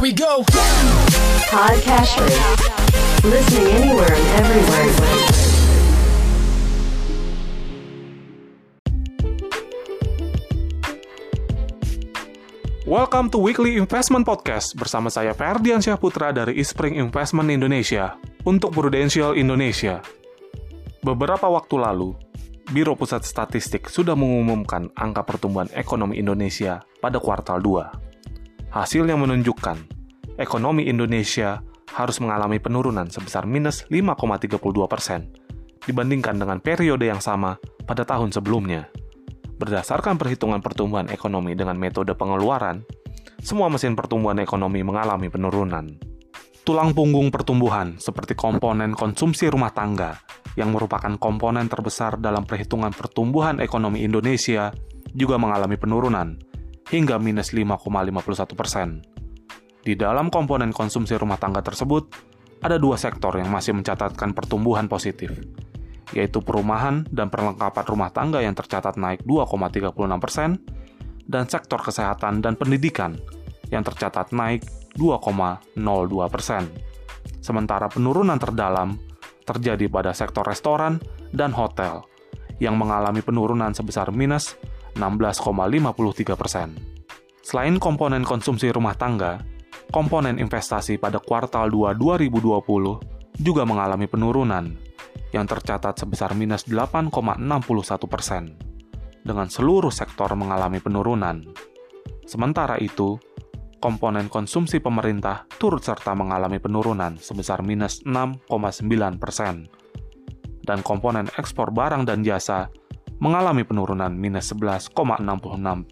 Here we go. Podcast Listening anywhere and everywhere. Welcome to Weekly Investment Podcast bersama saya Ferdian Syahputra dari Ispring Investment Indonesia untuk Prudential Indonesia. Beberapa waktu lalu, Biro Pusat Statistik sudah mengumumkan angka pertumbuhan ekonomi Indonesia pada kuartal 2. Hasil yang menunjukkan ekonomi Indonesia harus mengalami penurunan sebesar minus 5,32 persen dibandingkan dengan periode yang sama pada tahun sebelumnya. Berdasarkan perhitungan pertumbuhan ekonomi dengan metode pengeluaran, semua mesin pertumbuhan ekonomi mengalami penurunan. Tulang punggung pertumbuhan seperti komponen konsumsi rumah tangga yang merupakan komponen terbesar dalam perhitungan pertumbuhan ekonomi Indonesia juga mengalami penurunan hingga minus 5,51 persen. Di dalam komponen konsumsi rumah tangga tersebut, ada dua sektor yang masih mencatatkan pertumbuhan positif, yaitu perumahan dan perlengkapan rumah tangga yang tercatat naik 2,36 persen, dan sektor kesehatan dan pendidikan yang tercatat naik 2,02 persen. Sementara penurunan terdalam terjadi pada sektor restoran dan hotel yang mengalami penurunan sebesar minus 16,53 persen. Selain komponen konsumsi rumah tangga, komponen investasi pada kuartal 2 2020 juga mengalami penurunan yang tercatat sebesar minus 8,61 persen, dengan seluruh sektor mengalami penurunan. Sementara itu, komponen konsumsi pemerintah turut serta mengalami penurunan sebesar minus 6,9 persen, dan komponen ekspor barang dan jasa mengalami penurunan minus 11,66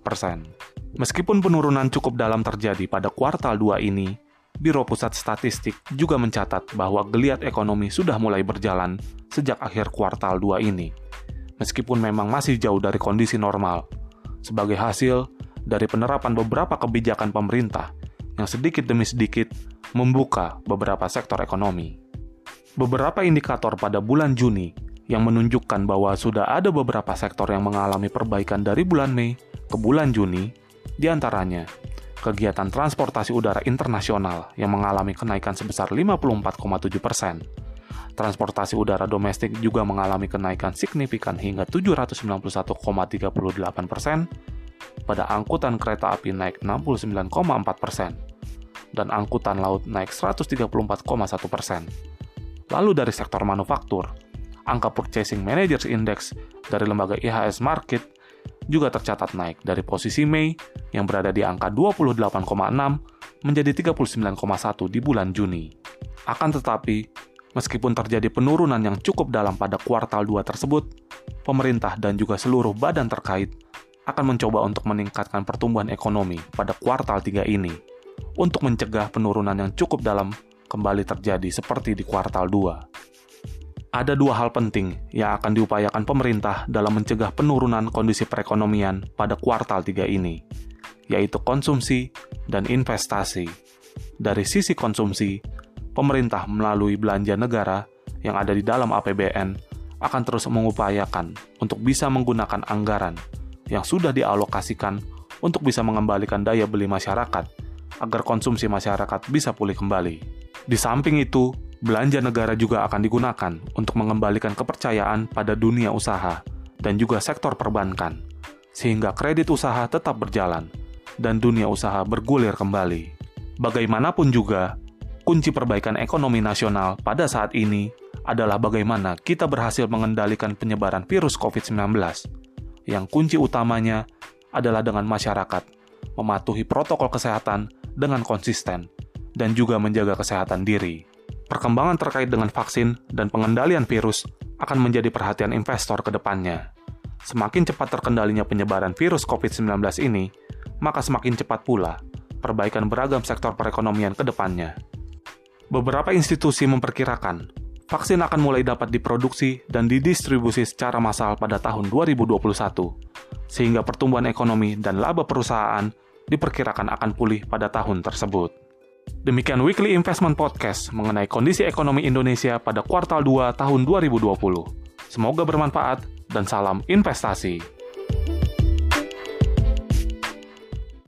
persen. Meskipun penurunan cukup dalam terjadi pada kuartal 2 ini, Biro Pusat Statistik juga mencatat bahwa geliat ekonomi sudah mulai berjalan sejak akhir kuartal 2 ini, meskipun memang masih jauh dari kondisi normal, sebagai hasil dari penerapan beberapa kebijakan pemerintah yang sedikit demi sedikit membuka beberapa sektor ekonomi. Beberapa indikator pada bulan Juni yang menunjukkan bahwa sudah ada beberapa sektor yang mengalami perbaikan dari bulan Mei ke bulan Juni, di antaranya kegiatan transportasi udara internasional yang mengalami kenaikan sebesar 54,7 persen. Transportasi udara domestik juga mengalami kenaikan signifikan hingga 791,38 persen, pada angkutan kereta api naik 69,4 persen, dan angkutan laut naik 134,1 persen. Lalu dari sektor manufaktur, angka Purchasing Managers Index dari lembaga IHS Market juga tercatat naik dari posisi Mei yang berada di angka 28,6 menjadi 39,1 di bulan Juni. Akan tetapi, meskipun terjadi penurunan yang cukup dalam pada kuartal 2 tersebut, pemerintah dan juga seluruh badan terkait akan mencoba untuk meningkatkan pertumbuhan ekonomi pada kuartal 3 ini untuk mencegah penurunan yang cukup dalam kembali terjadi seperti di kuartal 2 ada dua hal penting yang akan diupayakan pemerintah dalam mencegah penurunan kondisi perekonomian pada kuartal 3 ini, yaitu konsumsi dan investasi. Dari sisi konsumsi, pemerintah melalui belanja negara yang ada di dalam APBN akan terus mengupayakan untuk bisa menggunakan anggaran yang sudah dialokasikan untuk bisa mengembalikan daya beli masyarakat agar konsumsi masyarakat bisa pulih kembali. Di samping itu, belanja negara juga akan digunakan untuk mengembalikan kepercayaan pada dunia usaha dan juga sektor perbankan, sehingga kredit usaha tetap berjalan dan dunia usaha bergulir kembali. Bagaimanapun juga, kunci perbaikan ekonomi nasional pada saat ini adalah bagaimana kita berhasil mengendalikan penyebaran virus COVID-19, yang kunci utamanya adalah dengan masyarakat mematuhi protokol kesehatan dengan konsisten dan juga menjaga kesehatan diri perkembangan terkait dengan vaksin dan pengendalian virus akan menjadi perhatian investor ke depannya. Semakin cepat terkendalinya penyebaran virus COVID-19 ini, maka semakin cepat pula perbaikan beragam sektor perekonomian ke depannya. Beberapa institusi memperkirakan vaksin akan mulai dapat diproduksi dan didistribusi secara massal pada tahun 2021, sehingga pertumbuhan ekonomi dan laba perusahaan diperkirakan akan pulih pada tahun tersebut. Demikian Weekly Investment Podcast mengenai kondisi ekonomi Indonesia pada kuartal 2 tahun 2020. Semoga bermanfaat dan salam investasi.